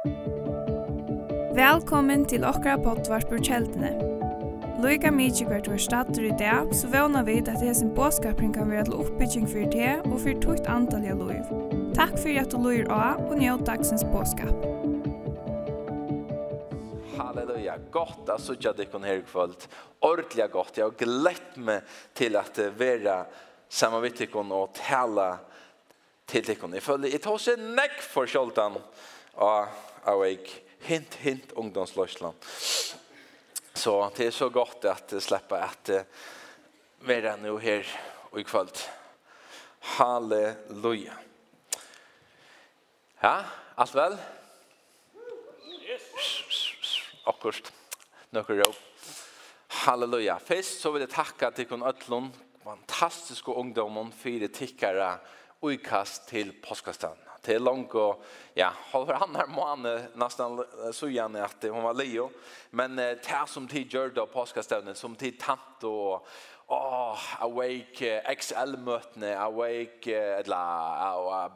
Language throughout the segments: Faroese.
Velkommen til okra pottvarpur kjeldene. Loika mykje hvert var stater i dag, så vana vi at det hesen båskapring kan være til oppbygging for det og for tukt antall av loiv. Takk for at du loir av og njød dagsens båskap. Halleluja, godt at sutja dikken her i kvöld. Ordelig gott. jeg har glett meg til at vera samavittikon og tala til dikken. Jeg føler, jeg tar seg nekk for sjoltan og av jeg hint, hint ungdomsløsland. Så det er så godt at jeg slipper at være nå her og i kveld. Halleluja. Ja, alt vel? Akkurat. Nøkker råp. Halleluja. Først så vil jeg takke til kun Øtlund, fantastiske ungdommen, fire tikkere, kast til påskastan det är långt och ja, har för han här man nästan så gärna att hon var Leo. Men eh, det som tid gör då påskastävnen som tid tant och oh, awake XL mötne awake eller uh,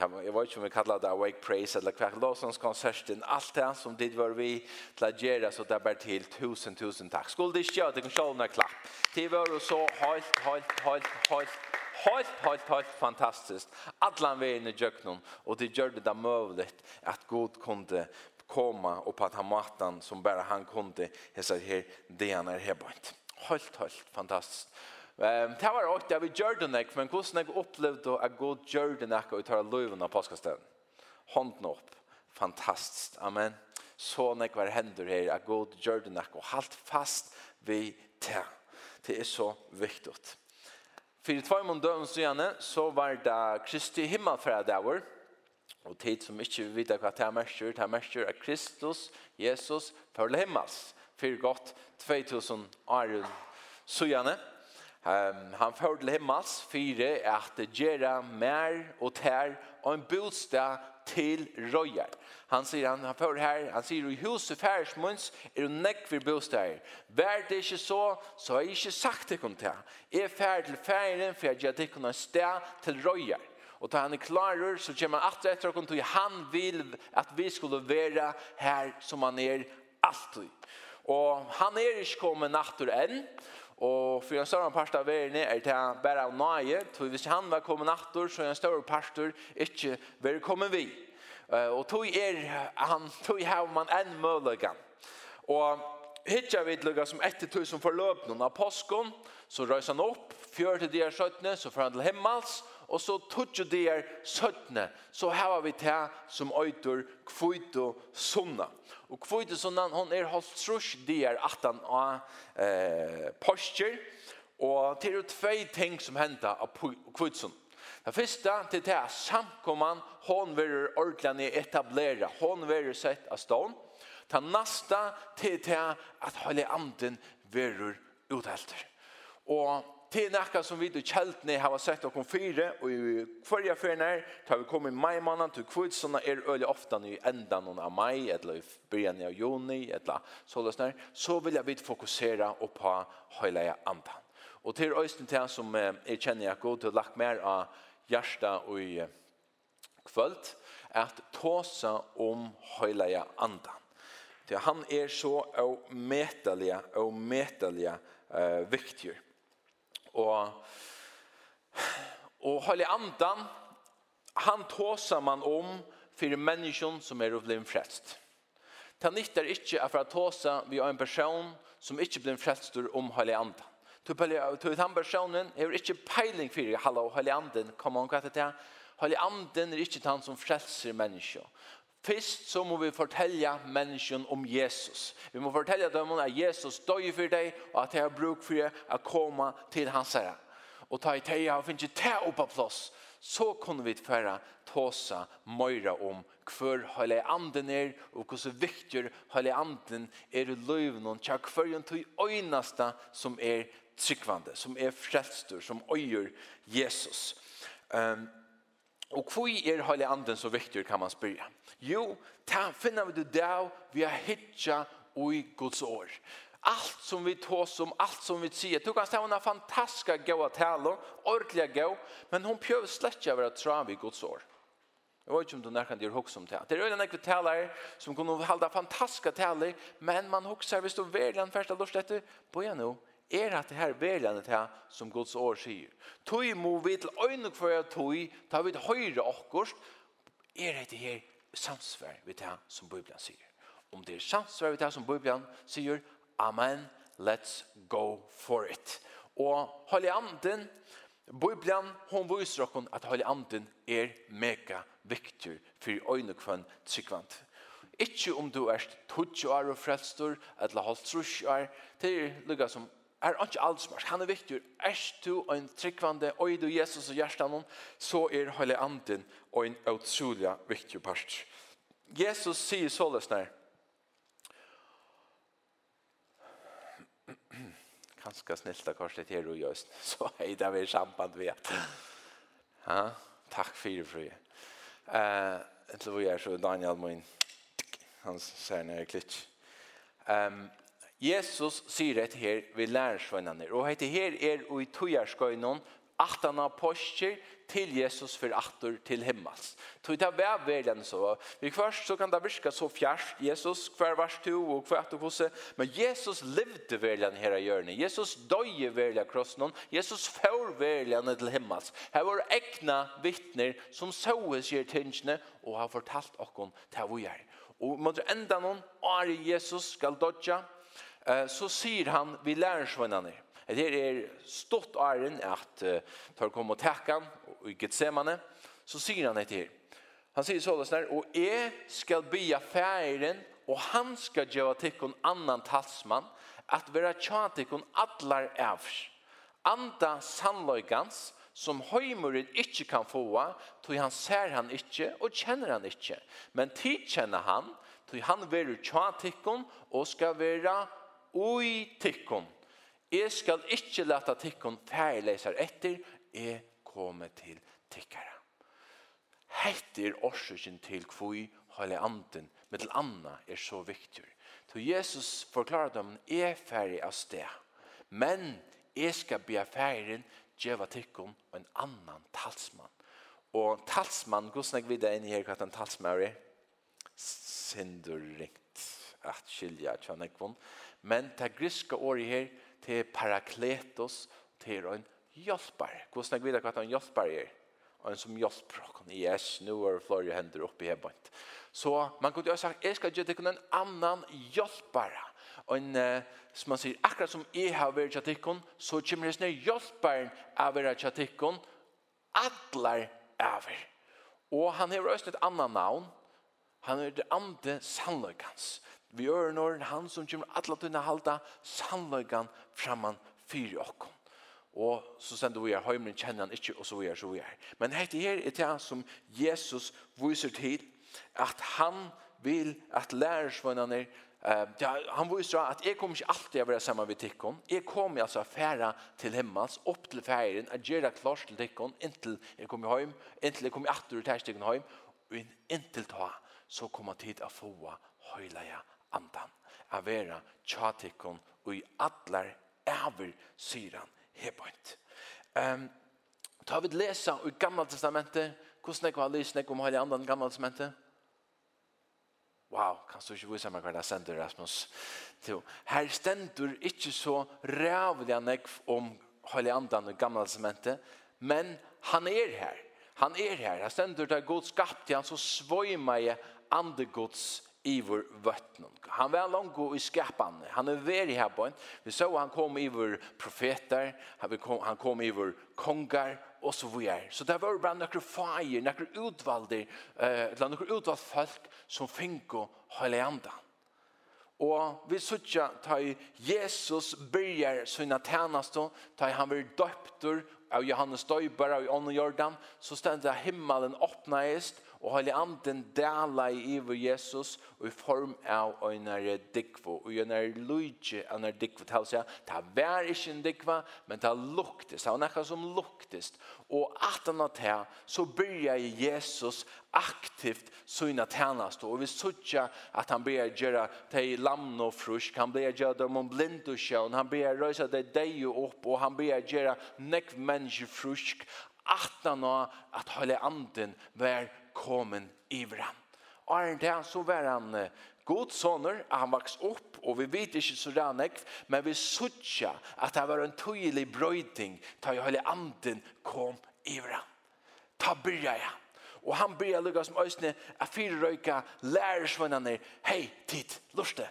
jeg vet ikke om vi kallar det Awake Praise eller Kvark Lawsons-konserten. Allt det som dit var vi til å gjøre, så det er bare til tusen, tusen takk. Skulle det ikke, göra, det kan slå klapp. Det var så helt, helt, helt, helt, helt, helt, helt fantastiskt. Alla vägen i Jöknon och det gör det där möjligt att god kunde komma och på att han matan som bara han kunde hesa här det han är helt, helt, helt fantastiskt. Ehm det var åt vi gjorde det men hur snägg upplevde att gå gjorde det och ta löven av påskastaden. Handen upp. Fantastiskt. Amen. Så när kvar händer här att gå gjorde det och halt fast vi det. Det är så viktigt. För två månader sedan så var det Kristi himmelfärd där Og tid som ikke vil vite hva det er mestur, det er mestur er Kristus, Jesus, for himmels, Fyrir godt 2000 år sujane. Um, han får til himmels fire at gjøre mer og tær og en bostad til røyer. Han sier han, han får her, han sier i huset færsmunds er det nekk for bostad. Vær det ikke så, så har jeg ikke sagt det om til. Jeg fær til færen for jeg gjør det kunne sted til røyer. Og da han er klarer, så kommer han alltid etter å komme han vil at vi skulle være her som han er alltid. Og han er ikke kommet natter enn, Og for en større part av verden er det bare av nøye, for hvis han var kommet natter, så er en større part ikke vil kommet vi. Og tog er, han tog har man en mulighet. Og hittar vi lukka som etter tog som forløp noen av påsken, så røys han opp, fjør til de er skjøttene, så får han til himmels, og så tutsi er søttene, så har vi te som øytur kvito sunna. Og kvito sunna, hon er holdt trus der atan av eh, postjer, og det er tvei ting som hender av kvito sunna. Det første til det er samkomman, hon vil ordentlig etablera, hon vil sett av stånd. Det neste til det er at hele anden vil uthelter. Og til nekka som vi til kjeltene har sett okkom fire, og i hverja ferien tar vi kommet i mai mannen til kvidsene, er øyelig ofte i endan av mai, eller i byrjan av juni, eller så løsner, så vil jeg vidt fokusere på høyleie andan. Og til øysten til som jeg kjenner jeg god til å lagt mer av hjertet og i kvöld, at tåsa om høyleie andan. Til han er så avmetelige, avmetelige uh, viktigur. Og, og Høyli Andan, han tåser man om for menneskene som er blitt frelst. Det nytter ikke at for å tåse vi har en person som ikke blir frelst om Høyli Andan. Til han personen er ikkje peiling fyrir hallo Andan, anden kom on til det Høyli Andan er ikkje han som frelser menneske Fyrst så må vi fortelle mennesken om Jesus. Vi må fortelle dem at Jesus døg for deg, og at jeg har bruk for å komme til hans herre. Og ta i teg, og finne te opp av plass. Så kunne vi føre tåse møyra om hver hele anden er, og hvor så viktig hele anden er i løvnen, tja hver en tog øyneste som er tryggvande, som er frelstur, som øyer Jesus. Um, og hvor er hele anden så viktig, kan man spørre. Jo, ta finner vi det der vi har hittet i Guds år. Allt som vi tås om, allt som vi sier. Du kan se henne fantastiska gåa taler, ordentliga gå, men hon pjöv slett över att trav i Guds år. Jag vet inte om du närkan det är hux om det. Det är en ekve talare som kunde halda fantastiska taler, men man huxar visst och världen första lust på börja nu, er at det her veljanet her som Guds år sier. Tøy må vi til øyne for jeg tøy, ta vi til høyre akkurst, er det her samsvær vi det som Bibelen sier. Om det er samsvær vi det som Bibelen sier, amen, let's go for it. Og Holy Anden, Bibelen, hon viser oss at Holy Anden er mega viktig for øyne kvann tryggvant. Ikke om du er 20 år og frelstor, eller holdt trus år, det er lukka som er ikke alt smart. Han er viktig. Er du en tryggvande og du Jesus og hjertan, så er hele anden og en utrolig viktig part. Jesus sier såles nær. Kanskje snilta kanskje korset her og gjøst, så hei det vi samband vi at. Ja, takk det fru. Uh, Etter hvor jeg er så Daniel min, han ser nere klitsk. Um, Jesus sier dette her ved lærersvennene. Og dette her er i tøyerskøynen, atan av postkir til Jesus for atter til himmels. Så det var verden så. Vi først så kan det virke så fjærs. Jesus, hver vers to og hver at og. Men Jesus levde verden her i hjørnet. Jesus døye verden kross noen. Jesus får verden til himmels. Her var egna vittner som så sier tingene og har fortalt okken til hva vi er. Og måtte enda noen, er Jesus skal dødja, så sier han vi lærersvennene. Det er stått æren at tar kom og tekkan og ikke semane, så sier han etter. Han sier så løsner, og jeg skal bya færen, og han skal gjøre tikkun annan talsmann, at vera tjatikkun atlar ævs. Anda sannløygans, som høymuren ikke kan få, tog han ser han ikke og kjenner han ikke. Men tid kjenner han, tog han veru til og skal vera ui tikkun. Jeg skal ikke lata tikkun færleser etter, jeg kommer til tikkara. Heitir årsøkken til kvui høyla anden, med til anna er så viktig. Så Jesus forklarer dem, jeg færre av sted, men jeg skal be færren djeva tikkun og en annan talsmann. Og talsmann, hvordan jeg videre inn i her hva en talsmann er, Sindurikt at skilja tjanekvon. Men det griska året her, til parakletos, til en hjelper. Hvordan jeg vet hva en hjelper er? En som hjelper oss. Yes, nå er det flere hender oppe i hjemmet. Så man kunne jo ha sagt, jeg skal gjøre det en annan hjelpar. En, som man sier, akkurat som jeg har vært kjattikken, så kommer det sånn hjelparen av å kjattikken, atler av Og han har også et annan navn, han er det andre sannløkans. Vi gjør når han som kommer alle tunne halda sannløygan framan fyrir okkom. Og så sender vi her, høymren kjenner han ikke, og så vi er, så vi er. Men dette her er det som Jesus viser til, at han vil at lærersvønnerne Uh, ja, han viser at jeg att jag kommer ikke alltid å vara samma med tikkene. Jag kommer altså att färra till hemmans, upp till färgen, att göra klart til tikkene, inntil jag kommer hem, inntil jeg kommer att til tikkene hjem, hem, och ta, så kommer tid att få høyleie andan a vera tjatikon og i atlar ever syran hebant. Um, ta vi lesa i gamla testamentet, hvordan jeg har lyst om heilig andan i gamla testamentet? Wow, kan du ikke vise meg hva det sender, Rasmus? Her stender ikke så rævlig nekv om heilig andan i gamla testamentet, men han er her. Han er her. Han stender det god skapt, han så svøymer jeg andegods iver vötnen. Han var långt gå i skapan. Han är veri här på en. Vi så han kom iver profeter, han kom iver kongar, och så vidare. Så det var bara några fire, några utvalda, eh, eller utvalda folk som fick och höll i andan. Og vi sutja ta Jesus byrjar sina tjänastor, ta han blir döptor av Johannes döpare av Ånden Jordan, så ständer himmelen öppnades og heilig anden dela i iver Jesus og i form av øynare dikvo. Og øynare luidje øynare dikvo. Til å si det var ikke en dikva men det luktest det var nekka som luktest og at han at her så byrja Jesus aktivt syna tjänast och vi söker att han ber göra dig lamn och frusk. Han ber göra dem om blind och sjön han ber rösa dig dig upp och han ber göra näck människor frusk att han att hålla anden var komin iver han. Og er det han så var han god soner, han vaks opp, og vi vet ikke så rannig, men vi sutja at det var en tydelig brøyding ta i hele anden kom iver han. Ta byrja jeg Og han byrja lukka som øysene, a fire røyka lærersvennene, hei, tid, luste,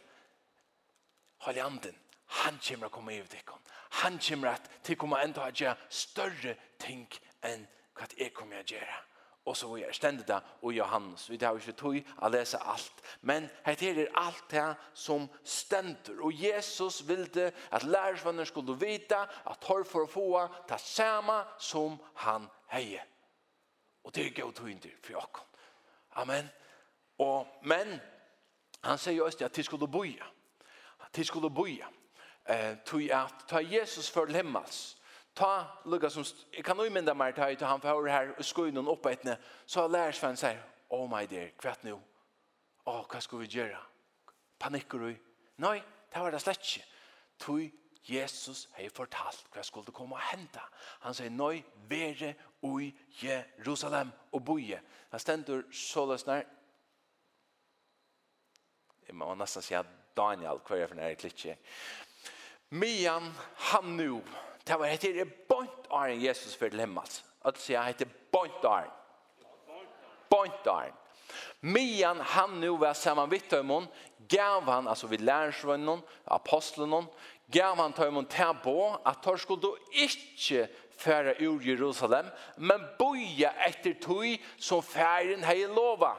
hele anden, han kommer å komme iver dikkom. Han kommer at til kommer enda å gjøre større ting enn hva jeg kommer å gjøre og så er stendet det og Johannes. Vi har ikke tog å lese alt. Men dette er alt det som stender. Og Jesus ville at lærersvenner skulle vite at hår for å få det samme som han heier. Og det er gøy tog inn til for dere. Amen. Og, men han sier jo også at de skulle boja. De skulle boja. Eh, tog at ta Jesus for himmels ta lukka som, jeg kan jo mynda meg ut han for her og skoju noen oppeitne, så lærer Sven seg, oh my dear, kvett nu, åh, hva skal vi gjøre? Panikker du? Nei, det var det slett ikke. Tui Jesus hei fortalt hva skulle komme og hente. Han sier, nei, vere ui Jerusalem og boie. Han stendur så løsner, jeg må nesten si Daniel, hva er for nær klitje. Mian, han nu, Det var hette det bont åren Jesus for til himmels. At det sier hette bont åren. Bont åren. Mian han nu var samman vitt ömon gav han alltså vid lärsvännen apostlen gav han tömon på att tar skulle då inte färra ur Jerusalem men boja efter tui som färden hej lova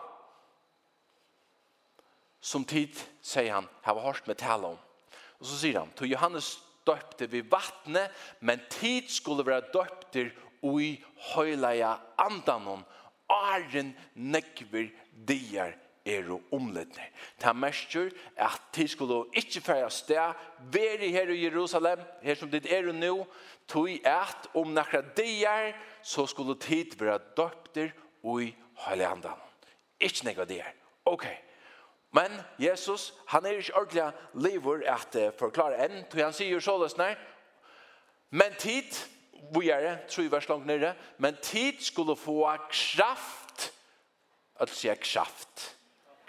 som tid säger han här var hårt med tala om och så säger han till Johannes døpte vi vattne, men tid skulle være døpte ui høyleia andanon, arren nekver dier er og omledne. Ta mestur at tid skulle ikkje færa sted, veri her i Jerusalem, her som dit er nå, tog at om nakra dier, så skulle tid være døpte ui høyleia andanon. Ikkje nekva dier. Ok, Men Jesus, han er ikke ordentlig lever at forklare enn, til han sier så løsne, men tid, vi er det, tror jeg vers langt nere, men tid skulle få kraft, at sier kraft,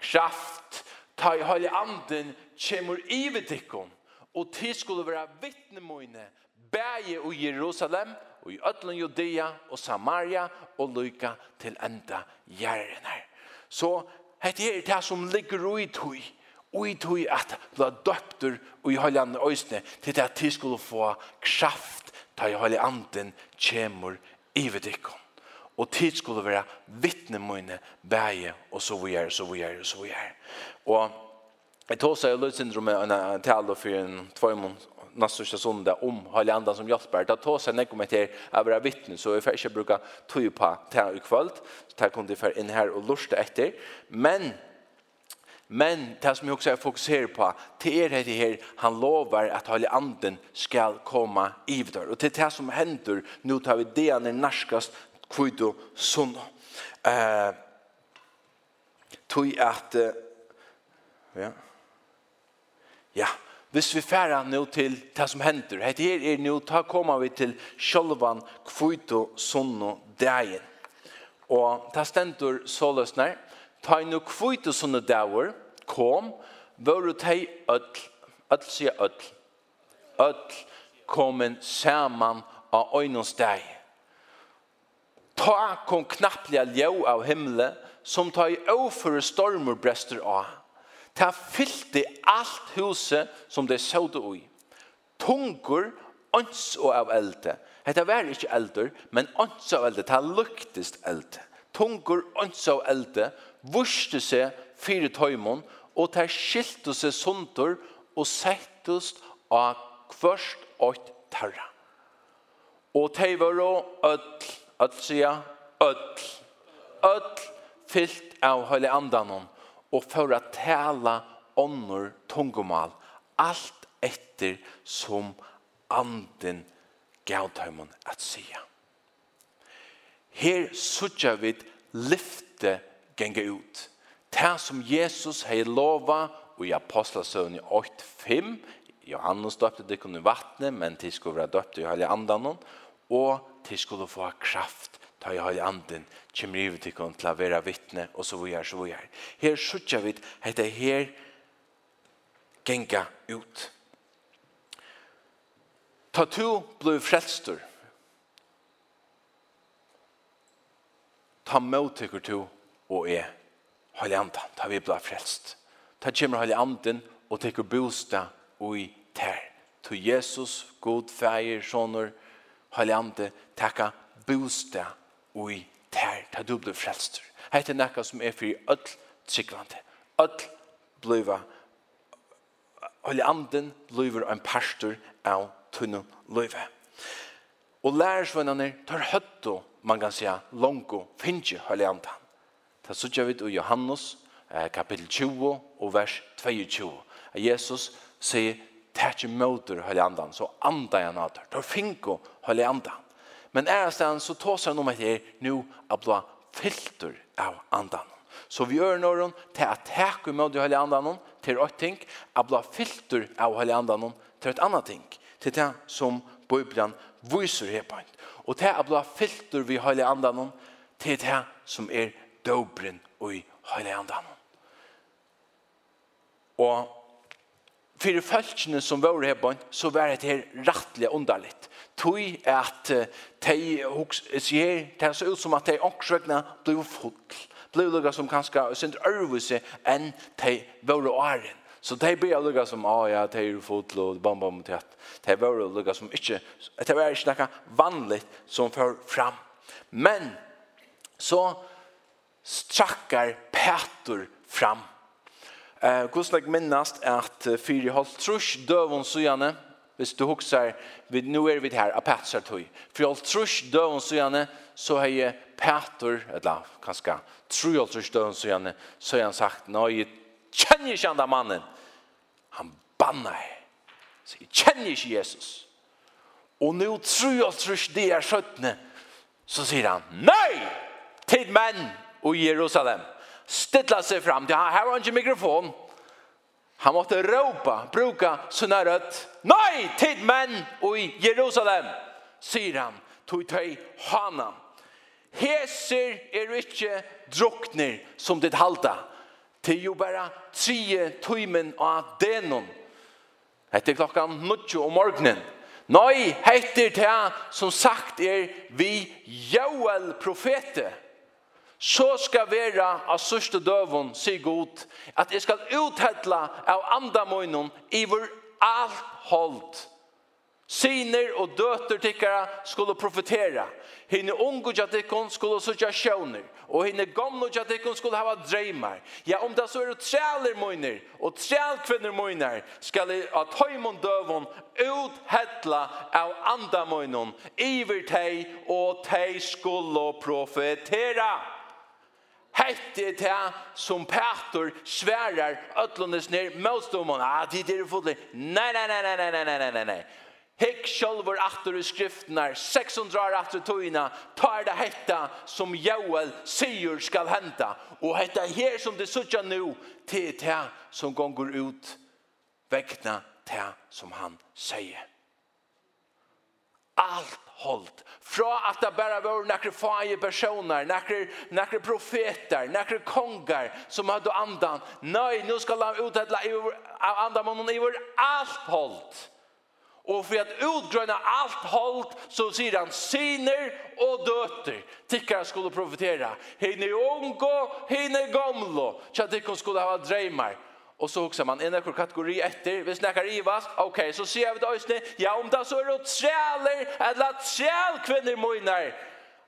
kraft, ta i høyde anden, kjemur ivedikon, og tid skulle være vittnemøyne, bæge og Jerusalem, og i ødlen Judea og Samaria, og lykke til enda gjerne. Så Hette er det som ligger ui tui, ui tui at bla døptur ui høyland òsne, til det at de skulle få kraft ta i høyland anden kjemur i ivedikon. Og tid skulle være vittne mine, bæge, og så vi er, så vi er, så vi er. Og jeg tog seg løsindrom med en tale for en tvøymon nästa söndag om hela andan som hjälper. Det tar sig när till att vara vittne så jag får inte bruka tog på det här ikväll. Så det här kunde för in här och lusta efter. Men Men det som jag också fokuserar på, det är det här, han lovar att hela anden ska komma i vidare. Och det är det som händer, nu tar vi det när narskast kvitt och sunna. Eh, tog att, ja, ja, Hvis vi færa nå til det som hender, hette her er nå, ta kommer vi til sjølvan kvito sunno Deien. Og ta stendur så løsner, ta nå kvito sunno dager, kom, vore tei öll, öll sier öll, öll komen saman av øynens deg. Ta kom knapplige ljau av himle, som ta i overføre stormer brester av Ta fyllti alt huset som det sådde ui. Tungur, ånds og av elde. Hetta var ikkje eldur, men ånds av elde. Ta luktist elde. Tungur, ånds av elde. Vurste seg fire tøymon, og ta skilte seg sundur, og settust av kvørst og tarra. Og tei var og ødl, ødl sia, ødl, ødl, fyllt av høyli andanon, og for at tale ånder tungomal, alt etter som anden gavtøymon at sia. Her sørger vi lyfte genga ut. Det som Jesus hei lova og i Apostasøvn 8.5, Johannes døpte det kunne vattne, men de skulle være døpte i hele andan, og de skulle få kraft ta i høyde anden, kjem rive til kon til å være vittne, og så vi er, så vi er. Her sutja vi, hette her genga ut. Ta to blod frelstur. Ta måtikker to og er høyde anden, ta vi blod frelst. Ta kjem høyde anden og tekur bosta og i ter. To Jesus, god feir, sånner, høyde anden, takka bosta og i tær, ta du blir frelster. Hette nekka som er fyrir öll tryggvande. Öll bliva, Holy anden bliver en pastor av tunnu løyve. Og lærersvennerne tar høtto, man kan säga, longo, finnje Holy anden. Ta suttja vid i Johannes, kapitel 20 og vers 22. Jesus sier, Tætje møter Holy Andan, så anda jeg nader. Tar finko Holy Andan. Men ærastan så tås han om at det nu a blå filter av andan. Så vi gjør noen til at takk i møte hele andan til ett ting, a blå filter av hele andan til et annet ting, til det som Bibelen viser her på. Og til a blå filter vi hele andan til det som er dobren og i hele andan. Og for fölkene som var her på, så var det her rettelig underligt tui at de sier det så ut som at de oksvegna blir full. Blir lukka som kanska sind ørvise enn de vore åren så de blir lukka som ah ja de er full og bam bam at de vore lukka som ikke, det vore ikke nekka vanligt som før fram. Men så strakkar Petur fram. Eh, hvordan jeg minnast at fire holdt trus døvun sujane, Hvis du huxar, vid, nu är vi här, av Patsartøy. För jag trus døgn så gärna, så har jag Pator, eller kanske tror jag trus døgn så gärna, så har han sagt, nej, jag känner inte den mannen. Han bannar. Så jag känner inte Jesus. Og nu tror jag trus det är sköttne. Så säger han, nej, till män och Jerusalem. Stittla sig fram, det här har inte mikrofon. Han måtte råpa, bruka sånne rødt. Nei, tid menn i Jerusalem, sier han, tog tøy hana. Heser er ikke drukner som ditt halda. Til jo bare tre tøymen av denon. Etter klokka nødjo om morgenen. Nei, heter det som sagt er vi Joel profetet så skal vera av sørste døvun, sier god, at jeg skal uthettla av andamøynen i vår alt holdt. Siner og døter tikkara skulle profetera. Hine ungu jatikkon skulle sutja sjøvner. Og hine gamle jatikkon skulle hava dreymar. Ja, om det så er trealer møyner og trealkvinner møyner, skal jeg at høymon døvon uthettla av andamøynon iver teg og teg skulle profetera. Hette er det som Petor sværer øtlandes ned motstånden. Ah, det er fotlig. Nei, nei, nei, nei, nei, nei, nei, nei, nei. Hikk sjølver atter i skriften 600 år atter tøyna, tar det hetta som Joel sier skal henta. Og hetta her som det sutja nu, til det som gonger ut, vekna det som han sier. Alt hållt. Fra att det bara var några faje personer, några, några profeter, några kongar som hade andan. Nej, nu ska han uthälla av andamånen i vår allt hållt. Och för att utgröna allt hållt så säger han syner och döter. Tickar skulle profetera. Hine ungo, hine gamlo. Tja, tickar skulle ha drömmar. Och så också man en kategori efter. Vi snackar Ivas. Okej, så ser vi då just. Ja, om det så är det träler eller träl kvinnor mojnar.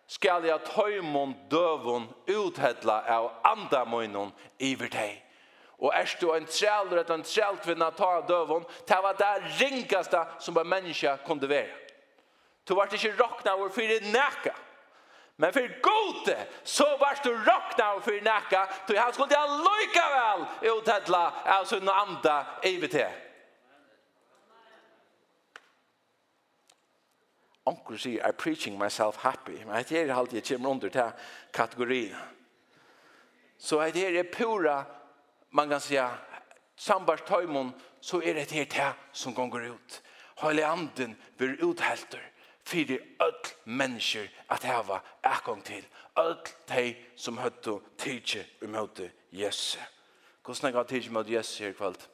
Skal jag töjmon dövon uthedla av andra mojnon iver dig. Och är du en träler eller en träl kvinna ta dövon. Det var det ringaste som en människa kunde vara. Du vart inte rockna över för det. Men för gode så vart du rockna och för näka då han skulle han lycka väl ut av sin anda evigt här. Onkel säger, I preaching myself happy. Men det är alltid jag kommer under till kategorin. Så det här är pura, man kan säga, sambarstøymon, så er det her det som gonger ut. Høyle anden blir uthelter fyrir öll mennesker at hava ekong til. Öll tei som høttu tidsi umhøttu Jesu. Hvordan er det tidsi umhøttu Jesu her kvalt?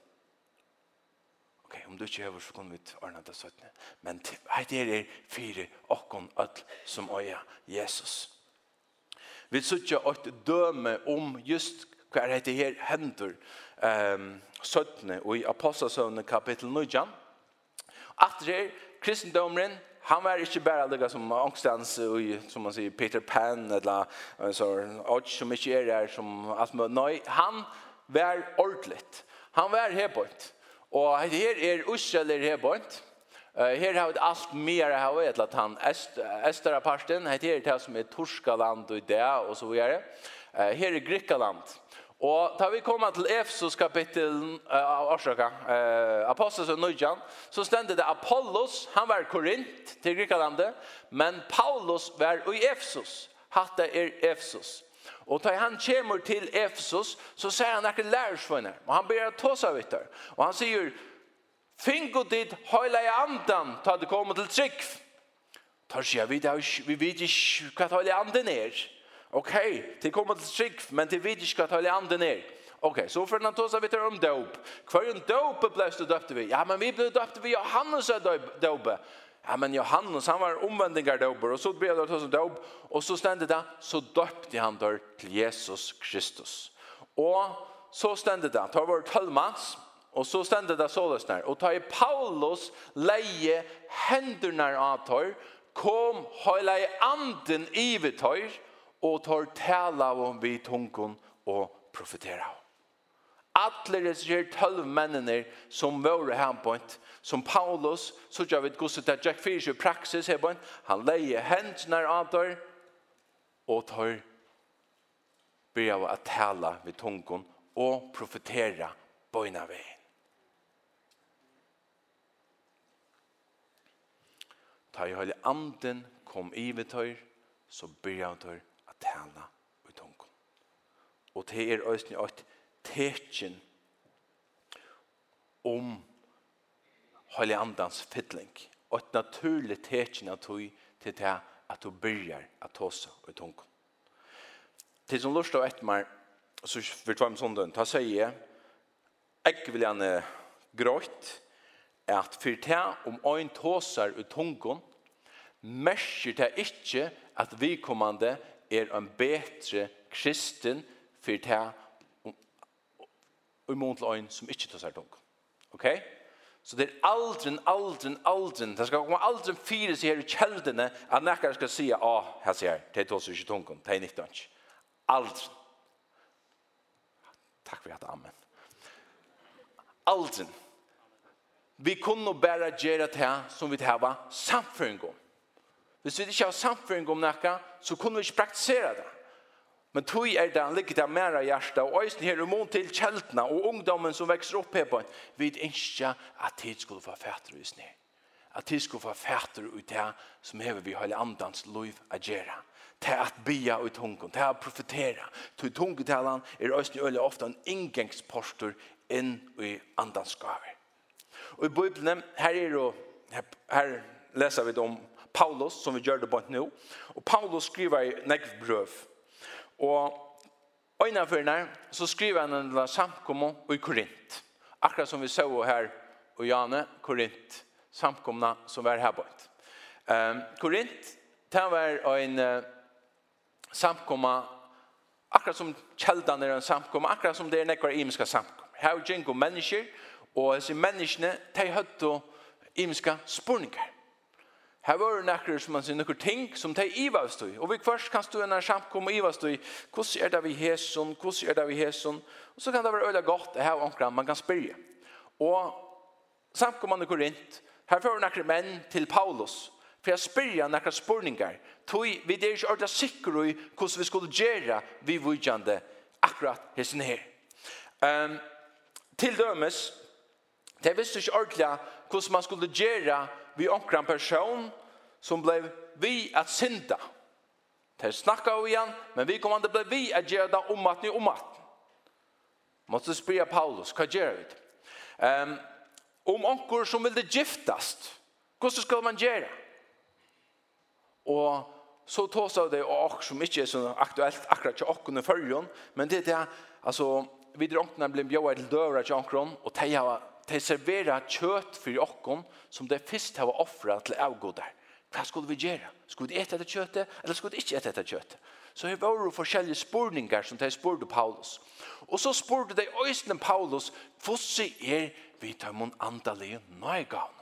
Ok, om du ikke hever så kan vi ordna det søttene. Men hei det er fyrir okkon öll som øya Jesus. Vi suttja åt døme om just hva er det her hendur um, søttene og i Apostelsøvne kapittel 9. Atre er kristendomren Han var ikke bare lika som angstens, och som man säger Peter Pan eller så och som ikke är der, som alt med, nei, han var ordligt. Han var hebont. Och her är Ussel är hebont. Uh, her har vi alt mer av vet at han østra parten, her er det som er Torskaland og det og så videre. Uh, her er Grikkaland. Og da vi kommer til Efesus kapittel av uh, årsaka, uh, Apostles og Nøyjan, så stendte det Apollos, han var Korint til Grikalandet, men Paulus var i Efesus. Hatta er Efesus. Og da han kommer til Efesus, så sier han ikke lærersvønner, og han ber ta seg vidt der. Og han sier, Fingo dit høyla i andan, ta det kommer til trygg. Tar sier vi, vi vet ikke hva høyla i andan er. Ok, det kommer til trygg, men det vet ikke hva ta leande ned. Ok, så for den tåsa vi tar om dop. Hva er en dop ble du døpte vi? Ja, men vi ble døpte vi Johannes er døpe. Ja, men Johannes, han var omvendingar døper, og så ble det tåsa dop, og så stendte det, så døpte han der til Jesus Kristus. Og så stendte det, det var tolv manns, Og så stender det såles der. Og ta i Paulus leie hendene av tøyr, kom høyla i anden i tøyr, og tar tala om vi tungen og profetera. Alle disse tølv mennene som var våre hempånt, som Paulus, så gjør vi et gosset til Jack Fisher praksis her på han leier hendene av der, og tar begynner å tala ved tungen og profetera bøyna veien. Ta i høyde anden kom i ved tøyr, så byrja tøyr tala i tungen. Og det er òsni òt tekin om Høyli andans fiddling. Og et naturlig tekin av tog til det at du byrjar at tåsa i tungen. Til som lort av etmar, så vi tar med sånn ta seg i, ek vil gjerne grått, at for det om ein tåsar i tungen, merker det ikke at vi kommande er en betre kristen for det og imot til øyn som ikke tar seg tung. Ok? Så det er aldri, aldri, aldri, det skal komme aldri fire seg her i kjeldene at nekker skal si, ah, her sier jeg, det tar seg ikke tung, det er nytt ikke. Aldri. Takk for at amen. Aldri. Vi kunne bare gjøre det som vi tar samfunnet om. Hvis vi ikke har samføring om noe, så kunne vi ikke praktisere det. Men tog er det han ligger der mer av hjertet, og øyne her imot til kjeltene, og ungdommen som vekser opp her på en, vi ikke at tid skulle få fætter i sne. At tid skulle få fætter ut det som hever vi hele andans liv å gjøre. Til at bya ut tungen, til at profetere. Til tungetalen er øyne øyne ofte en inngangsporter inn i andans gaver. Og i Bibelen, her er det, her leser vi det om Paulus, som vi gjør det på nå. Og Paulus skriver i nekvbrøv. Og øynene for henne, så skriver han en samkommo i Korint. Akkurat som vi så her og Jane, Korint, samkomna som var her bort. Um, Korint, det var en uh, samkomma, akkurat som kjeldan er en samkomma, akkurat som det er nekvar imiska samkomma. Her er jengo mennesker, og disse menneskene, de høyde imiska spurningar. Her var det nekker som man sier, nekker ting som de ivast i. Og vi først kan stå en samkom og ivast i, hvordan er det vi hæsson? hvordan er det vi hæsson? Og så kan det være øyla godt, det her omkring, man kan spyrje. Og samkommande Korint, her fører nekker menn til Paulus, for jeg spyrja nekker spurningar, tog vi er ikke ordentlig sikker i hvordan vi skulle gjøre vi vujande akkurat hæsson her. Um, til dømes, det visste ikke ordentlig hvordan man skulle gjøre vi omkring person som blev vi at synda. Det snakka vi igjen, men vi kom an det ble vi at gjøre det om at ni om at. Måtte spyrja Paulus, hva gjør vi? Um, om onkur som ville giftast, hvordan skal man gjøre? Og så tås av det, og som ikke er så aktuelt akkurat til åkken i førjen, men det er det, altså, vi dronken er blitt bjøret til døvret til okken, og de har de serverer kjøtt for okken som det først har offret til avgoder. Hva skulle vi gjøre? Skulle vi ete etter kjøttet, eller skulle vi ikke ete etter kjøttet? Så det var jo forskjellige spurningar som de spurte Paulus. Og så spurte de øyne Paulus, hvordan er vi tar mun andalige nøygavn?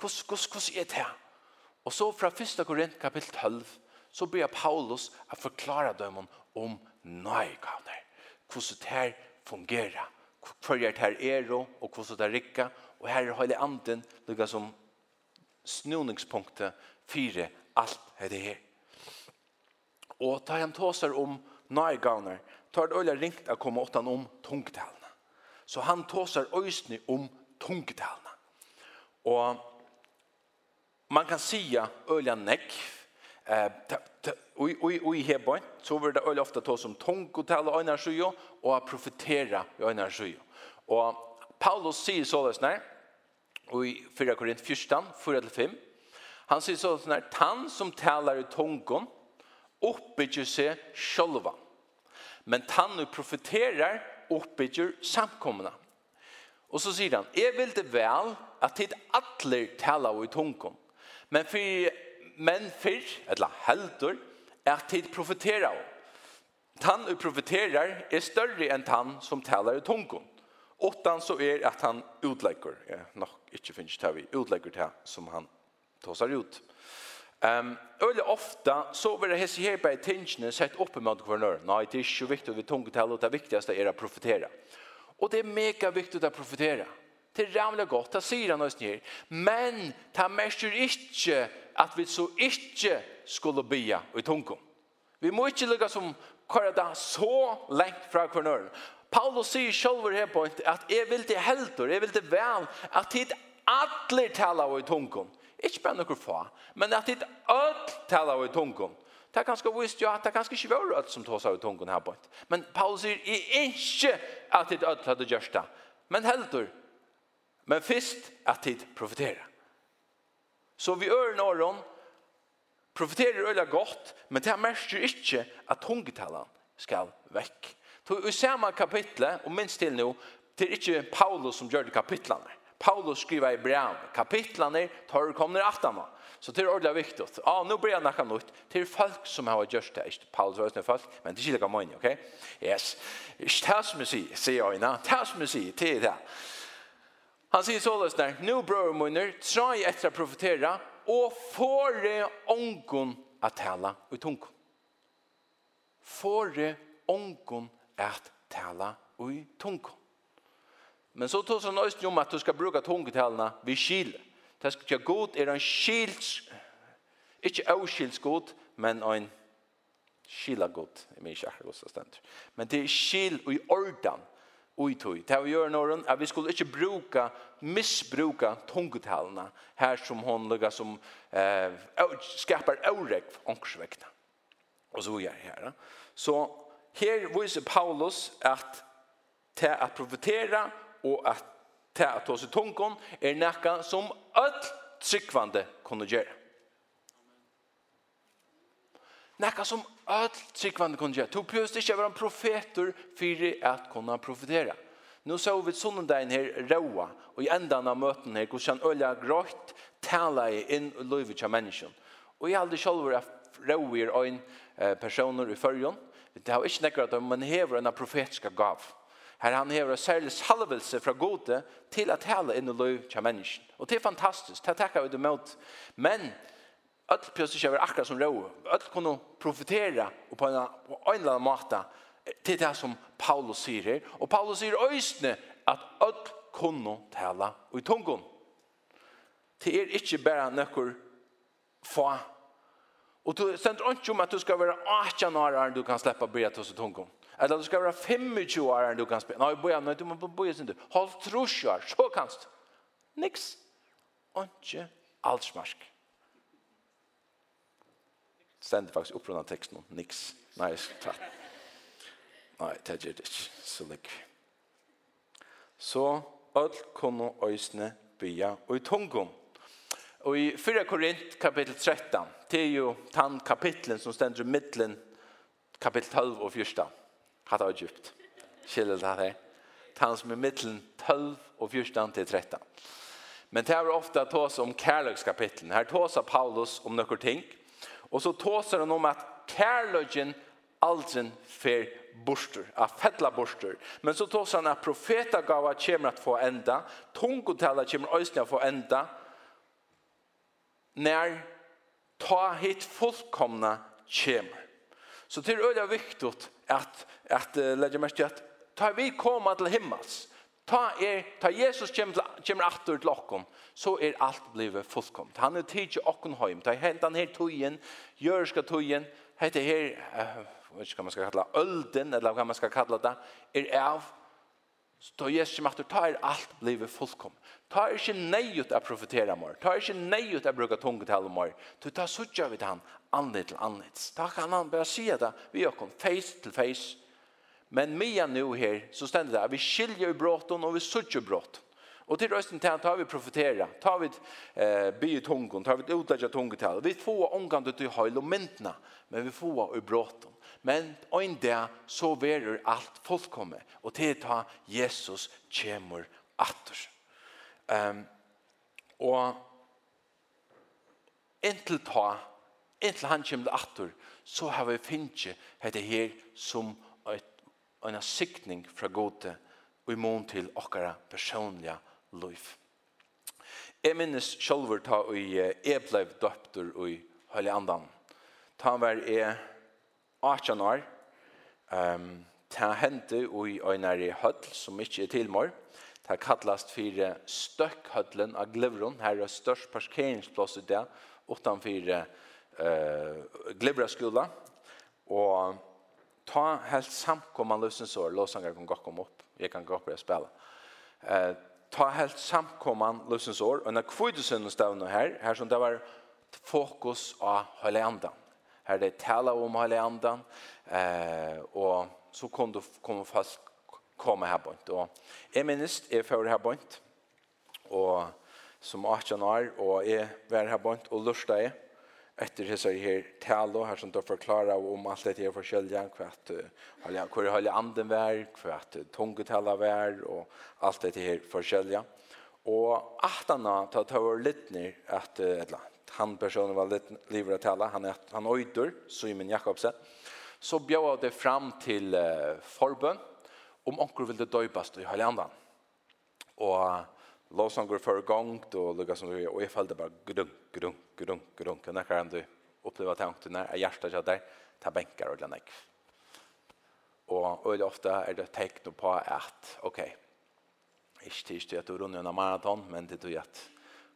Hvordan er det her? Og så fra 1. Korint kapittel 12, så ber Paulus å forklare dem om nøygavner. Hvordan det her fungerer hver her er og hvordan det rikka, og her er hele anden lukka som snuningspunktet fire alt er det her. Og ta han tåser om nærgavner, tar det øyla ringt å komme åttan om tungtalene. Så han tåser øysene om tungtalene. Og man kan säga öliga nekv, Og i Hebron så var det øyne ofte ta som tungotale og øyne sjø og profetera i øyne sjø. Og Paulus sier så nær, og i 4 Korint 14, 4-5, han sier således nær, tann som talar i tungon oppbygger seg sjølva, men tan nu profeterar oppbygger samkomna.» Og så sier han, «Jeg vil det vel at tid atler talar i tungon, men for men fyrr, eller heldur, at tid profetera om. Tann og profeterar er større enn tann som talar i tungon. Åttan så er at han utlegger, ja, nok ikke finnes det vi, utlegger det som han tåsar ut. Um, Øyla ofta så vil det hese her på tingene sett opp med kvarnør. Nei, det er ikke viktig vi tungetal, og det viktigaste er å profetera. Og det er mega viktig å profetera. Det er rævlig godt, det sier han også nere. Men det merker ikke at vi så ikke skulle bya i tungkom. Vi må ikke lukka som kvar det så lengt fra kvarnøren. Paulus sier selv her på at jeg vil til helter, jeg vil til vel, at hit alle taler i tungkom. Ikke bare noen få, men at hit alle taler i tungkom. Det er ganske visst jo at det er ganske ikke var rødt som tås av tungen her på. Men Paulus sier, ikke at det alle hadde gjørst det. Men helter, Men fyrst at tid profetera. Så vi ør åren profeterer øyla godt, men det merker ikke at tungetallene skal vekk. Så i samme kapitlet, og minst til nå, det er ikke Paulus som gjør det kapitlene. Paulus skriver i brev, kapitlene tar kommer aftene. Så det er ordentlig viktig. Ja, ah, nå blir jeg nakka nytt. Det er folk som har gjort det. Ikke Paulus var folk, men det er ikke like mange, ok? Yes. Ikke det som jeg sier, sier jeg, det som jeg sier, det er det. Han sier således der, Nå, bror munner, tra trai etter å profetere, og får det ångon at tala ut tungon». det ångon at tala ut tungon. Men så tar han også om at du skal bruke tungetalene ved skil. Det skal ikke god er en skils, ikke avskils god, men en skila god. Jeg mener ikke akkurat hvordan det stender. Men det er skil og i ordan ui tui. Det vi gjør noen, at vi skulle ikke bruka, misbruka tungetalene her som hon lukka som eh, skapar årek ångsvekta. Og så gjør her. Så her viser Paulus at til at profetera og at til at ta seg tungen er nekka som alt tryggvande kunne gjøre. Nekka som öll tryggvande kunde göra. Du behövde inte vara en profeter för att kunna profetera. Nu så vi sonnendagen her råa, og i endan av møten her, hvordan øyla grått tala i inn og løyvet av menneskjen. Og jeg aldri selv var råa i øyn personer i fyrjon. Det har ikke nekkert at man hever en profetiska gav. Her han hever en særlig salvelse fra gode til at tala inn og løyvet av menneskjen. Og det er fantastisk, det takker vi det mot. Men Öll pjøsig kjøver akkurat som ro. Öll kunne profitera og på en, på en eller annen måte til det som Paulus sier her. Og Paulus sier øysene at öll kunne tala i tungen. Det er ikke bare nøkker få. Og du stender ikke om at du skal være 18 år enn du kan slippe bryr til i. Eller du skal være 25 år enn du kan spille. Nei, boja, nei, du må boja sin du. Hold trusjar, så kanst. Niks. Ikke altsmarsk. Niks ständer faktiskt upprundan texten. Nix. Nej, tack. Nei, det gjør det ikke. Så ligg. Så alt kunne øsne bya og i tungum. Og i 4 Korint kapittel 13, det er jo den kapitlen som stender i midtelen kapittel 12 og 14. Hatt av djupt. Kjellet det her. Tann som er midtelen 12 og 14 til 13. Men det er ofta tås om kærløkskapitlen. Her tås Paulus om noen ting. Og så tåser han om at kærløgjen aldrin fer borster, av fettla borster. Men så tåser han at profetagava kommer at få enda, tungotella kommer øyne at få enda, når ta hit fullkomna kommer. Så det er øyne viktig at, at, uh, legger mest til at ta vi koma til himmels, Ta er, ta Jesus kommer, kommer atter til okken, så er alt blivet fullkomt. Han er tid til okken høym. Ta hent han her tøyen, jørska tøyen, hette her, uh, vet ikke hva man skal kalla, ølden, eller hva man skal kalla det, er av, ta Jesus kommer atter, ta er alt blivet fullkomt. Ta er ikke neiut av profetera mor, ta er ikke neiut av bruka tungetale mor, ta ta suttja vid han, anleit til anlit. Ta kan han bare si det, vi okken, face til face, Men mye nu her, så stender det, vi skiljer bråten og vi suttjer bråten. Og til røsten til han tar vi profetera, tar vi eh, by i tungen, tar vi utlegget tungetal. Vi får omgang til høyl og myndene, men vi får i bråten. Men en det, så verer alt fullkomme, og til ta Jesus kjemur atter. Um, og inntil ta, inntil han kommer atter, så har vi finnet dette her som en sikning fra gode og i mån til okkara personliga liv. Jeg minnes sjolver ta og jeg blei døptur og i høylig andan. Ta han var jeg 18 år, um, ta hente og i øynare høll som ikke er tilmår, Det kallast for støkkhødlen av Glevron. Her er størst parkeringsplass i det, utenfor uh, Glivraskola. Og ta helt samkomman løsens år, låsangar kan gå kom opp, jeg kan gå opp og spela. Eh, ta helt samkomman løsens år, og når kvidesen stavne her, her som det var fokus av Høyleandan. Her det tala om Høyleandan, eh, og så kom du komme fast komme her bort. Og jeg minnes, jeg fører her bort, og som 18 år, og jeg var her bort og lørste jeg, etter hessa her talo her som då forklarar om allt det här forskjelliga kvart halja kvar halja anden vær kvart tungetala vär och allt det här forskjelliga och attana ta ta var litner att eller han personen var litt livet å tale, han är han øyder, Simon Jakobsen så bjöd det fram till forbønn om onkel ville döpas i Heilandan. Og och låsanger för gång då lukar som och jag fällde bara grunk grunk grunk gudung kan jag ändå uppleva tanken när jag hjärtat jag där ta bänkar och länek. Och öle ofta är det tecken på at, okej. ikke ich tisch det att en maraton men det er at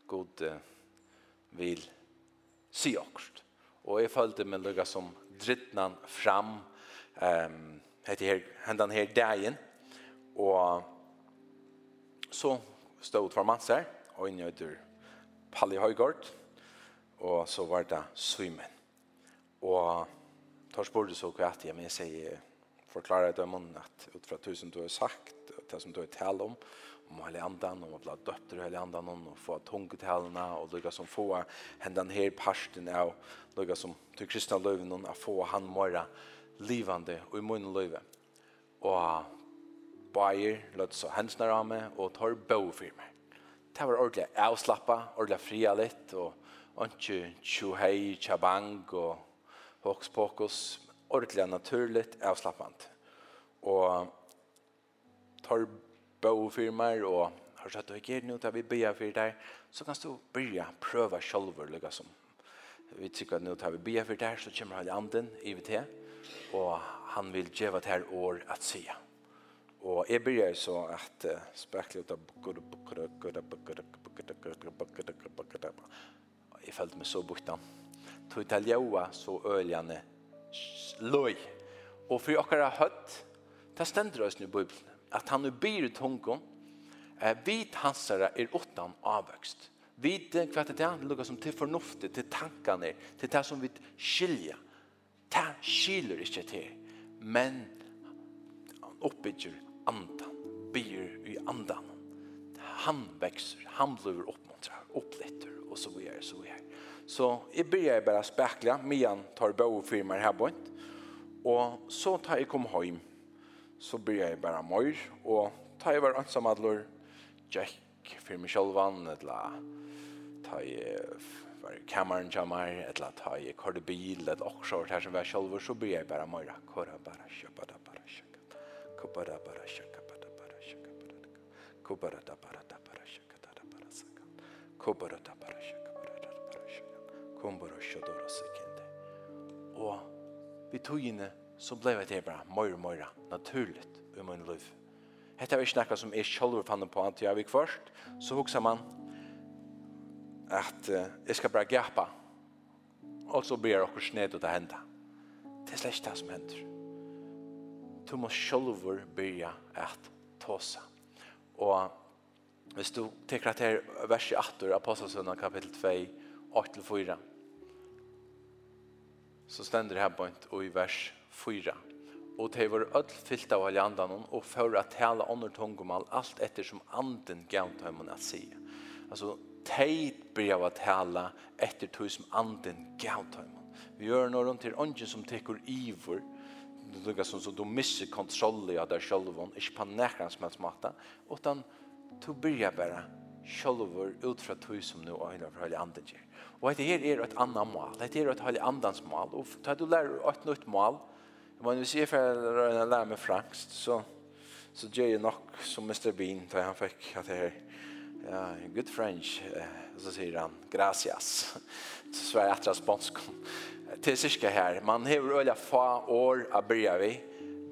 god uh, vil si också. Och jeg følte meg lukar som drittnan fram ehm um, heter her, händan här dagen och så stod for manser, og inn i Palli Høygård, og så var det Svimen. Og tar spørre så hva jeg, men jeg sier, forklarer dem at ut fra tusen du har sagt, og det som du har talt om, om hele andan, om å bli døpt i hele andan, om å få tungetalene, og lykke som få hendan her parten av, lykke som til kristne løven, å få han morgen livande og i munnen løven. Og bajer, løtt så hensene av meg, og tar bøv for meg. Det var ordentlig avslappa, ordentlig fria litt, og ikke tjohei, tjabang og hokspokus, ordentlig naturlig, avslappant. Og tar bøv for meg, og har sagt, og jeg er noe til vi byer for deg, så kan du byrja, prøve selv, liksom. som. Vi tykker at nå tar vi byer for deg, så kommer alle anden, IVT, og han vil gjøre det her år at sige. Og jeg begynner så at spekler ut av Jeg følte meg så borta. Tog til joa så øljene løy. Og for dere har hørt, det stender oss i Bibelen, at han er byr i tungen, vit hansere er åttan avvøkst. Vit hva det er, lukka som til fornuftet, til tankene, til det som vi skiljer. Det skiler ikke til, men oppbygger andan, byr i andan. Han växer, han blir uppmuntrad, upplättar och så vidare, så vidare. Så jag börjar bara späckla, Mian tar bo och firmar här bort. Och så tar jag kom hem, så börjar jag bara mör och tar jag var ensam adlor, Jack för mig självan, eller tar jag var i kameran jammar eller tar i korde bil eller också här som var själv så blir jag bara mera köra bara köpa det Kubara bara shaka bara bara shaka bara Kubara da bara da bara shaka da da bara saka Kubara da bara shaka bara da bara shaka Kumbara shodora sekende Og vi tog inne så blei det bara moira moira naturligt i min liv. Hetta er ikke som er selv fann på at jeg. Gikk først så hoksa man at uh, jeg skal bare gapa og så ber jeg okkur sned og det henda det er slett det som hender du må sjølver byrja at tåsa. Og hvis du teker at her vers 8, Apostelsøndag kapittel 2, 8-4, så stender det her på og i vers 4. Og det var öll fyllt av haljandan og for å tale ånder tungumal allt etter som anden gav dem å si. Altså, de blir av at tala etter tog som anden gav dem. Vi gjør noe rundt her ånden som teker ivor, det lukkar som så du missar kontroll i där själva inte på nära som helst matta utan du börjar bara själva utifrån tog som nu är där för anden ger. Och det här är ett annat mål. Det här är ett hela andans mål och tar du lär ett nytt mål. Om man nu ser för att lära mig franskt så så gör jag nog som Mr. Bean där han fick att det här Ja, good French. Så säger han, gracias. Så Sverige att respons kom. Till syska här. Man har öliga få år att börja vi.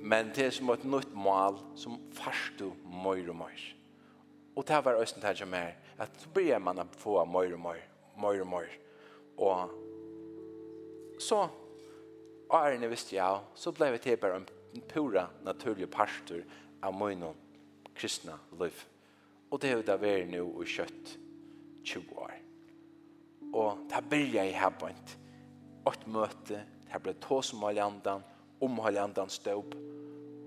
Men det är som ett nytt mål som farstu mör och mör. Och det här var östen här som är att då börjar man att få mör och mör. Mör och mör. Och så är det visst jag så blev det bara en pura naturlig pastor av mörnon kristna liv. Og det er jo det vi er nå i kjøtt 20 år. Og det blir jeg her på en åt møte, det ble som har landet, om halvandan støp,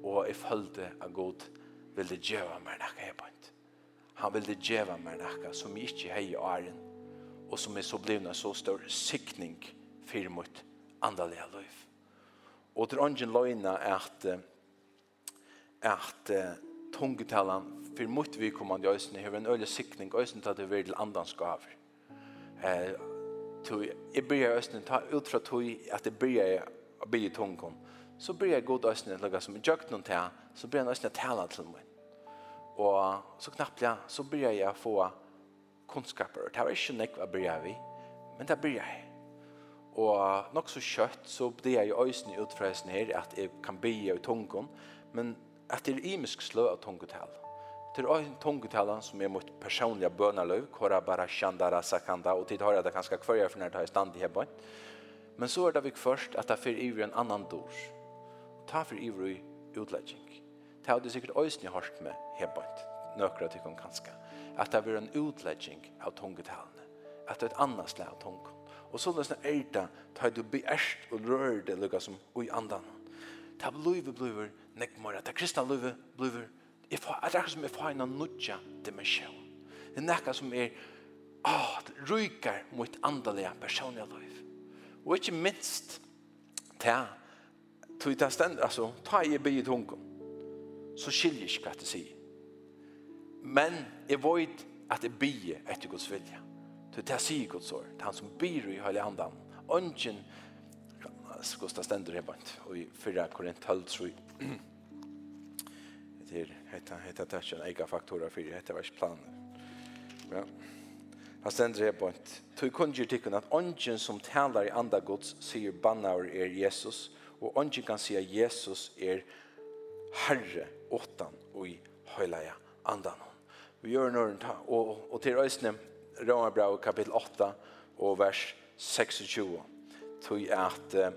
og jeg følte at Gud ville gjøre meg noe her på en. Han ville gjøre meg noe som jeg ikke har i åren, og som er så blevet en så stor sikning for mot andalige liv. Og til ånden løgnet er at at uh, tungetallene för mot vi kommande ösn har en öle siktning ösn att det vill till andans gaver. Eh till i börjar ösn ta ut från to att det börja att bli tungon. Så börjar god ösn lägga som jukt någon där så börjar ösn att tala till mig. Och så knappt jag så börjar jag få kunskaper. Det var inte nek vad vi. Men det börjar jag. Og nok så kjøtt så blir jeg ju øyne utfräsen her at jeg kan be i tungon, men at det er imisk slø av tungotal til en tungetalan som er mot personliga bönalöv, kora bara shandara sakanda, og tid har jeg det ganske kvarje for når det i stand i hebban. Men så er det vi først at det fyr iver en annan dors. Ta for iver i utlegging. Ta det sikkert øyne hørt med hebban, nøkra til kom ganske. At det fyr en utlegging av tungetalene. At det er et annet slag av tungen. Og så løsne er det, ta du beerst og rør det lukka som ui andan. Ta blivet blivet, nek mora, ta kristna blivet blivet, jeg får, det er akkurat som jeg får en nødja dimensjon. Det er noe som er ah, ryker mot andelige personlige liv. Og ikke minst til til det stend, altså, ta i bygget hungen, så skiljer ikke hva det sier. Men jeg vet at jeg bygget etter Guds vilje. Til det sier Guds år, til han som byr i hele andan, Ønsken, hvordan det stender i bant, og i 4 Korint 12, tror jeg det hetta hetta touch en ega faktora för hetta vars plan. Ja. Har sen det på. Tu kunjer tycker att ongen som talar i anda Guds säger bannar er Jesus och ongen kan säga Jesus är Herre åttan och i heliga andan. Vi gör några ta och och till ösnen Romarbrev kapitel 8 og vers 26. Tui at er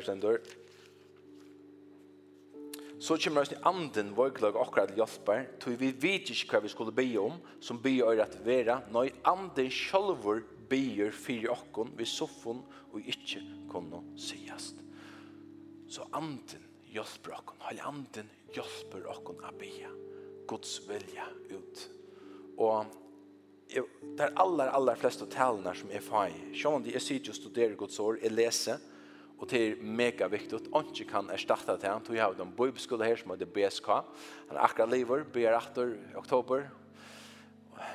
stendur så kommer det anden våglag akkurat til hjelper, tog vi vet ikke hva vi skulle be om, som be å at vera, når anden sjølver ber fyrir okkon vi soffon og ikke kunne siast. Så anden hjelper okkon, hele anden hjelper okkon a be, Guds vilja ut. Og det er aller, aller fleste talene som er fag. Sjån, jeg sitter og studerer Guds år, jeg leser, Og det er mega viktigt. Ikke kan erstatte det. Han Vi har en bibelskolen her som heter BSK. Han er akkurat lever, ber 8. oktober.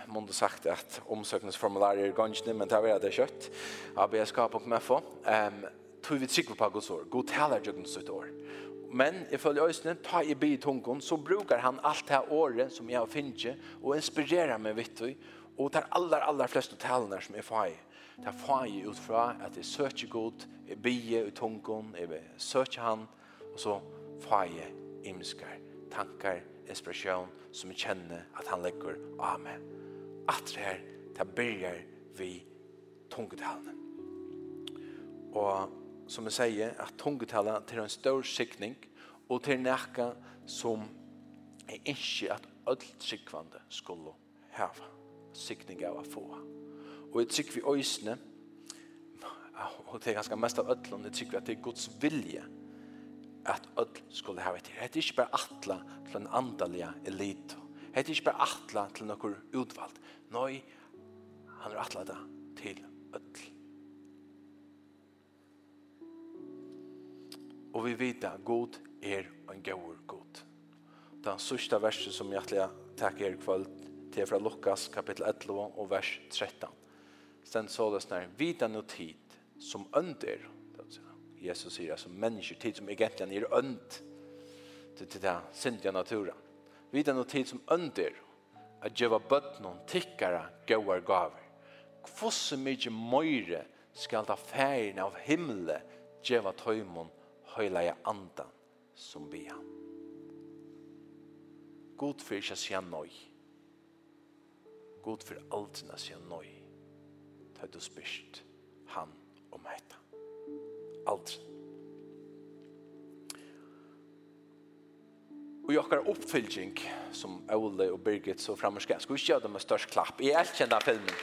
Månde sagt at omsøkningsformularer er ganskene, men det er det kjøtt. Av bsk.fo. Um, tog vi trykker på Guds år. God taler jøkken sitt år. Men ifølge øyne, ta i bi tungen, så brukar han alt det året som jeg har finnet, og inspirerer meg vitt, og tar aller, aller fleste talene som jeg får i Det får jeg ut fra at jeg søker godt, jeg bier i tungen, jeg søker han, og så får jeg imskar, tankar, expression som jeg kjenner at han legger av meg. At det her, det begynner vi tungetalene. Og som jeg sier, at tungetalene til en stor sikning, og til nekka som er ikke at alt sikvande skulle hava sikning av å få. Og jeg tykker vi øysene, og det er ganske mest av ødlån, jeg tykker vi at det er Guds vilje at ødl skulle ha vært. Det er ikke bare atla til en andalige elit. Det er ikke bare atla til noen utvalgt. Nei, han er atla det til ødl. Og vi vet at god er en god Det Den sørste verset som jeg takker er kvalt til fra Lukas kapittel 11 og vers 13 sen så det sådär, vita nu tid som önder. Jesus sier altså, mennesker tid som egentligen är önd. Det är det naturen. Vita nu tid som önder at djeva bötnon tickara gåar gaver. Kvosse mykje møyre skal ta færgen av himle djeva tøymon høylaja andan som bia. God for seg sier nøy. God for alt sin nøy tar du spyrst han om heita. Aldri. Og jeg har oppfylging som Ole og Birgit så frammerskar, skal vi ikke gjøre det med størst klapp. Jeg elkjenner filmen.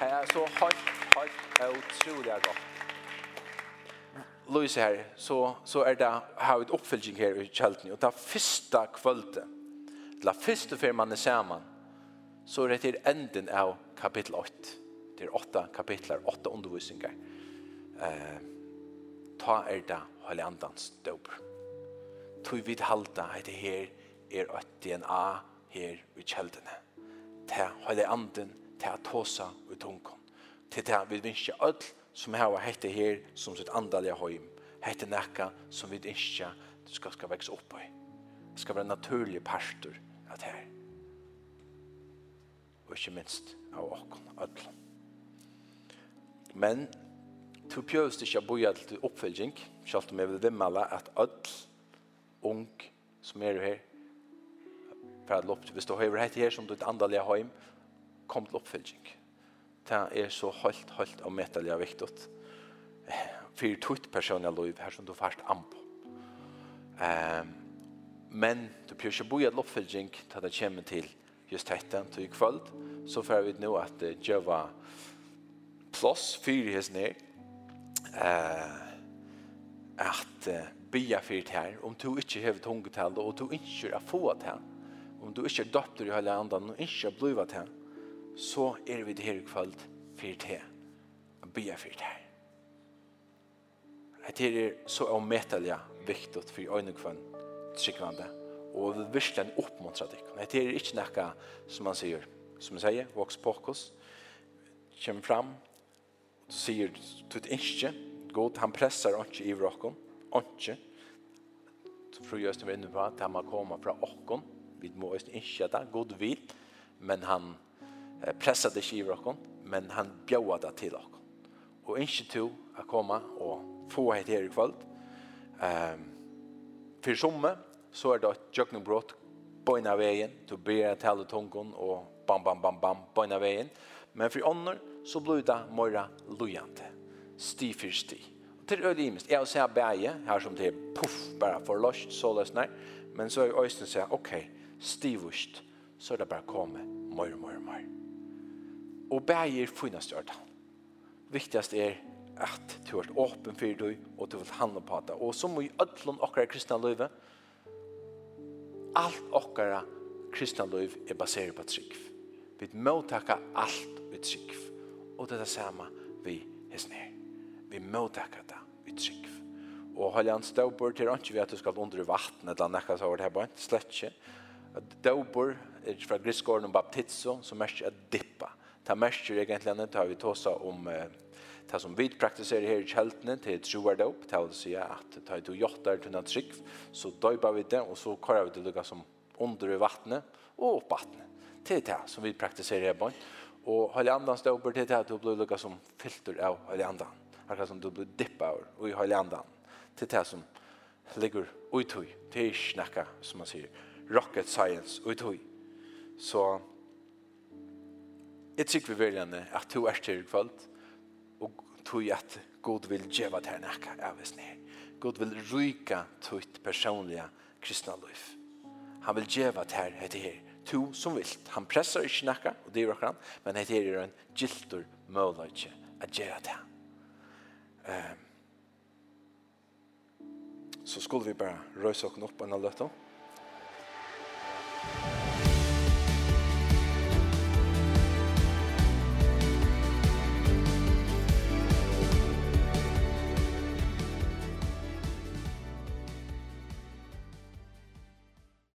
Jeg er så høyt, høyt, utrolig godt. Louise her, så, så er det her et oppfylging her i kjelten. Og det første kvølte, det første før man er sammen, så er det til enden av kapittel 8 det er åtta kapitler, åtta undervisninger. Eh, ta er det Hellandans døper. Tog vid halta at det her er et DNA her i kjeldene. Ta Hellanden, ta tåsa og tunkon. Til det vi vinskje öll som har hette her som sitt andalige høym. Hette nekka som vi vinskje du skal, skal vekse opp i. Det skal være en naturlig pastor at her. Og ikke minst av åkken, ödlen. Men to pjøst ikke å boja til oppfølging, selv om jeg vil vimmele at alle ung som er her, for at lopp, hvis du har vært her som du er andalig heim, kom til oppfølging. Det er så holdt, holdt og metallig viktig. For tutt personlig liv her som du først an på. Um, men du bjør ikke boja til oppfølging til det kommer til just dette, til i kvöld, så får vi nå at djeva uh, plass fyra hos ner eh, at eh, bya fyrt her om du ikke har tungetall og och du inte har fått här om du ikke är dotter i hele andan og ikke har blivit här så er vi det her i kvöld fyrt här att bya fyrt här Det er så omätliga viktigt för ögonen kvann tryggvande og vi verkligen uppmuntrar dig. Det er ikke något som man sier som man sier, vox pocus, kommer fram så sier tut ikke, god, han pressar ikke i vrokken, ikke, så tror jeg vi er inne på at han må komme fra okken, vi må ikke det, god vil, men han pressar det ikke i vrokken, men han bjøver det til okken. Og ikke to å komme og få hit her i kveld. Um, for somme, så er det et jøkningbrott på en av veien, du ber jeg tale tungen og bam, bam, bam, bam, på en av veien. Men for ånder, så blir det mer lojante. Sti for sti. Til øde imest. Jeg ser bæge, her som det er puff, bare for løst, så nei Men så er øyne sier, ok, sti vust, så er det bare komme mer, mer, mer. Og bæge er finnes til. Viktigast er at du er åpen for deg, og du vil handle på det. Og som i ødlån okkara kristne løyve, alt okkara kristna løyve er baseret på trygg. Vi må alt i trygg og det er det samme vi hesten her. Vi mottaka det, vi trygg. Og han Staubor til ikke vi at du skal under vatten eller nekka så over det her bare, slett ikke. Daubor er fra griskåren om baptizo, som mest er dippa. Det mest er egentlig annet, det har vi tåsa om det som vi praktiserer her i kjeltene til troardåp, det å si at det er to jotter til en trygg, så døyper vi det, og så kører vi det lukka som under vattnet og opp vattnet. Det er det som vi praktiserer her på. Og Heilig Andan stod på det at du blir lukket som filter av Heilig Andan. Akkurat som du blir dippet av i Heilig Andan. Til det som ligger utøy. Det er snakka, som man sier. Rocket science utøy. Så jeg tykker vi veljende at du er til kvalt og tog at God vil djeva til her nakka av oss ned. God vil ryka tøyt personliga kristna liv. Han vil djeva det her etter her to som vilt. Han pressar ikke nekka, og det er akkurat, men det er en gildur møløyke at gjøre det. Um, så skulle vi bare røyse oss opp en løtta. Musikk